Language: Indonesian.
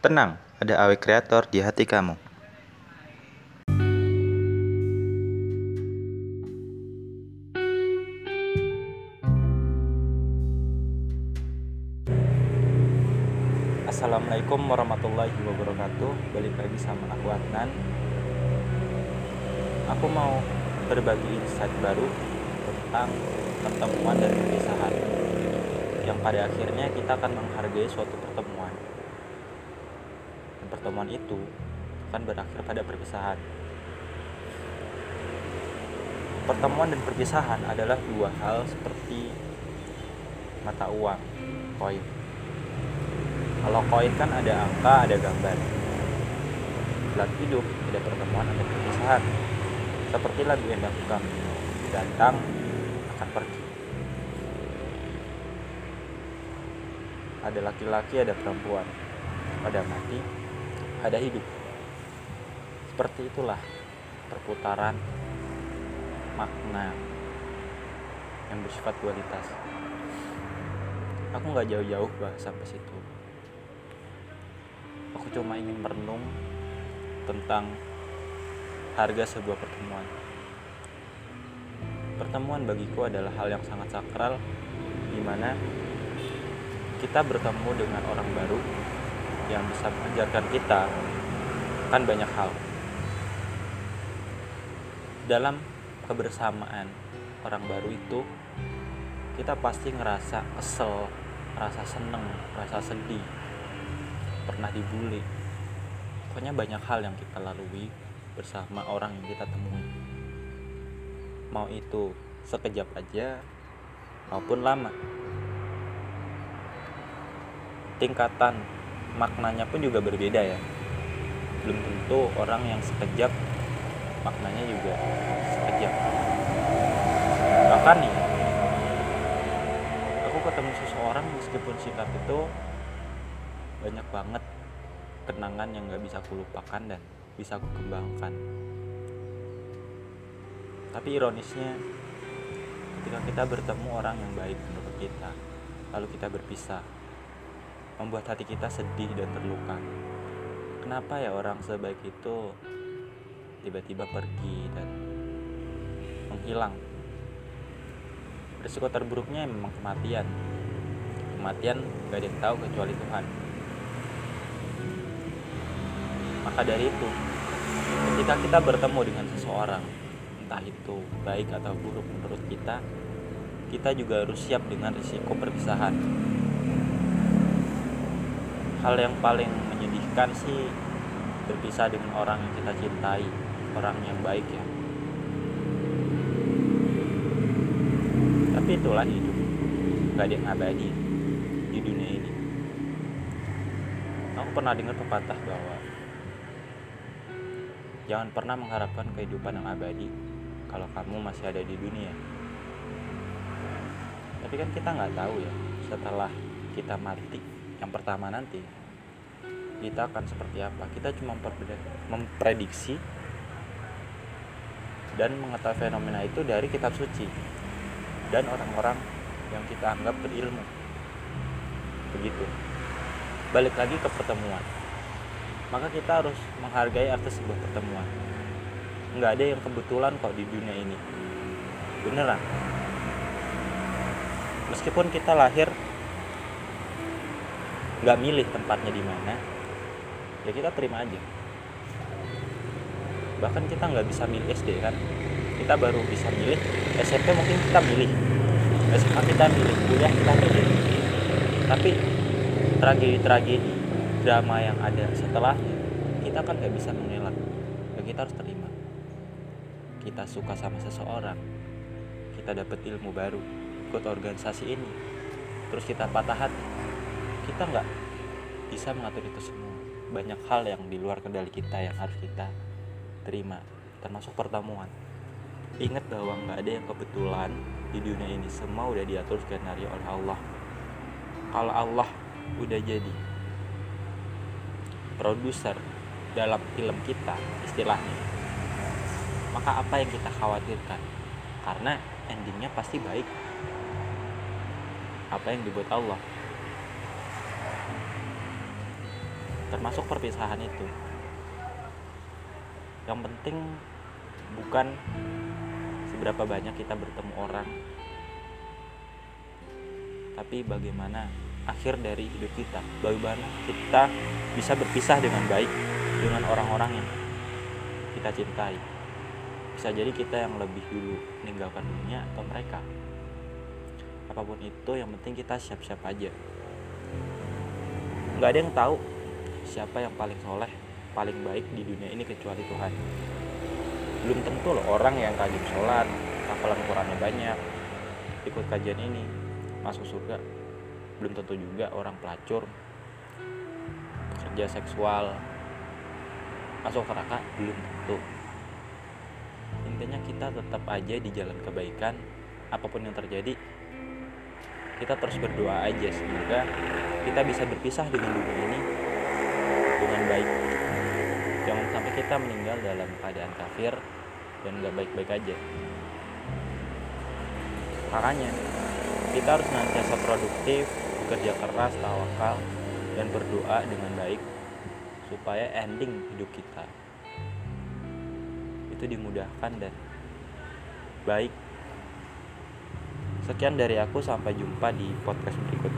Tenang, ada AW Kreator di hati kamu. Assalamualaikum warahmatullahi wabarakatuh. Balik lagi sama aku Adnan. Aku mau berbagi insight baru tentang pertemuan dan perpisahan Yang pada akhirnya kita akan menghargai suatu pertemuan pertemuan itu akan berakhir pada perpisahan Pertemuan dan perpisahan adalah dua hal seperti mata uang, koin kalau koin kan ada angka, ada gambar. Dalam hidup ada pertemuan, ada perpisahan. Seperti lagu Endang Ukam, datang akan pergi. Ada laki-laki, ada perempuan. Ada mati, ada hidup. Seperti itulah perputaran makna yang bersifat dualitas. Aku nggak jauh-jauh bahas sampai situ aku cuma ingin merenung tentang harga sebuah pertemuan. Pertemuan bagiku adalah hal yang sangat sakral di mana kita bertemu dengan orang baru yang bisa mengajarkan kita kan banyak hal. Dalam kebersamaan orang baru itu kita pasti ngerasa kesel, ngerasa seneng, ngerasa sedih, pernah dibully. Pokoknya banyak hal yang kita lalui bersama orang yang kita temui. Mau itu sekejap aja maupun lama. Tingkatan maknanya pun juga berbeda ya. Belum tentu orang yang sekejap maknanya juga sekejap. Bahkan nih aku ketemu seseorang meskipun sikap itu banyak banget kenangan yang gak bisa aku lupakan dan bisa aku kembangkan. Tapi ironisnya ketika kita bertemu orang yang baik menurut kita lalu kita berpisah membuat hati kita sedih dan terluka. Kenapa ya orang sebaik itu tiba-tiba pergi dan menghilang? Risiko terburuknya memang kematian. Kematian gak ada yang tahu kecuali Tuhan. Maka dari itu ketika kita bertemu dengan seseorang entah itu baik atau buruk menurut kita kita juga harus siap dengan risiko perpisahan hal yang paling menyedihkan sih berpisah dengan orang yang kita cintai orang yang baik ya. Tapi itulah hidup. Gak ada yang abadi di dunia ini. Aku pernah dengar pepatah bahwa Jangan pernah mengharapkan kehidupan yang abadi kalau kamu masih ada di dunia. Tapi kan kita nggak tahu ya, setelah kita mati, yang pertama nanti kita akan seperti apa. Kita cuma memprediksi dan mengetahui fenomena itu dari kitab suci dan orang-orang yang kita anggap berilmu. Begitu. Balik lagi ke pertemuan maka kita harus menghargai arti sebuah pertemuan nggak ada yang kebetulan kok di dunia ini beneran meskipun kita lahir nggak milih tempatnya di mana ya kita terima aja. Bahkan kita nggak bisa milih SD kan? Kita baru bisa milih SMP mungkin kita milih. SMA kita milih kuliah kita milih. Tapi tragedi-tragedi drama yang ada setelahnya kita kan nggak bisa mengelak. Ya kita harus terima. Kita suka sama seseorang kita dapat ilmu baru ikut organisasi ini terus kita patah hati kita nggak bisa mengatur itu semua. Banyak hal yang di luar kendali kita yang harus kita terima termasuk pertemuan. Ingat bahwa nggak ada yang kebetulan di dunia ini. Semua udah diatur skenario oleh Allah. Kalau Allah udah jadi produser dalam film kita istilahnya maka apa yang kita khawatirkan? Karena endingnya pasti baik. Apa yang dibuat Allah termasuk perpisahan itu. Yang penting bukan seberapa banyak kita bertemu orang tapi bagaimana akhir dari hidup kita bagaimana kita bisa berpisah dengan baik dengan orang-orang yang kita cintai. Bisa jadi kita yang lebih dulu meninggalkan dunia atau mereka. Apa pun itu yang penting kita siap-siap aja. Nggak ada yang tahu siapa yang paling soleh paling baik di dunia ini kecuali Tuhan. Belum tentu loh orang yang rajin sholat hafalan Qurannya banyak ikut kajian ini masuk surga. Belum tentu juga orang pelacur kerja seksual masuk neraka belum tentu. Intinya kita tetap aja di jalan kebaikan apa pun yang terjadi kita terus berdoa aja semoga kita bisa berpisah dengan dunia ini dengan baik. Jangan sampai kita meninggal dalam keadaan kafir dan gak baik-baik aja. Makanya kita harus senantiasa produktif bekerja keras tawakal dan berdoa dengan baik supaya ending hidup kita itu dimudahkan dan baik. Sekian dari aku sampai jumpa di podcast berikutnya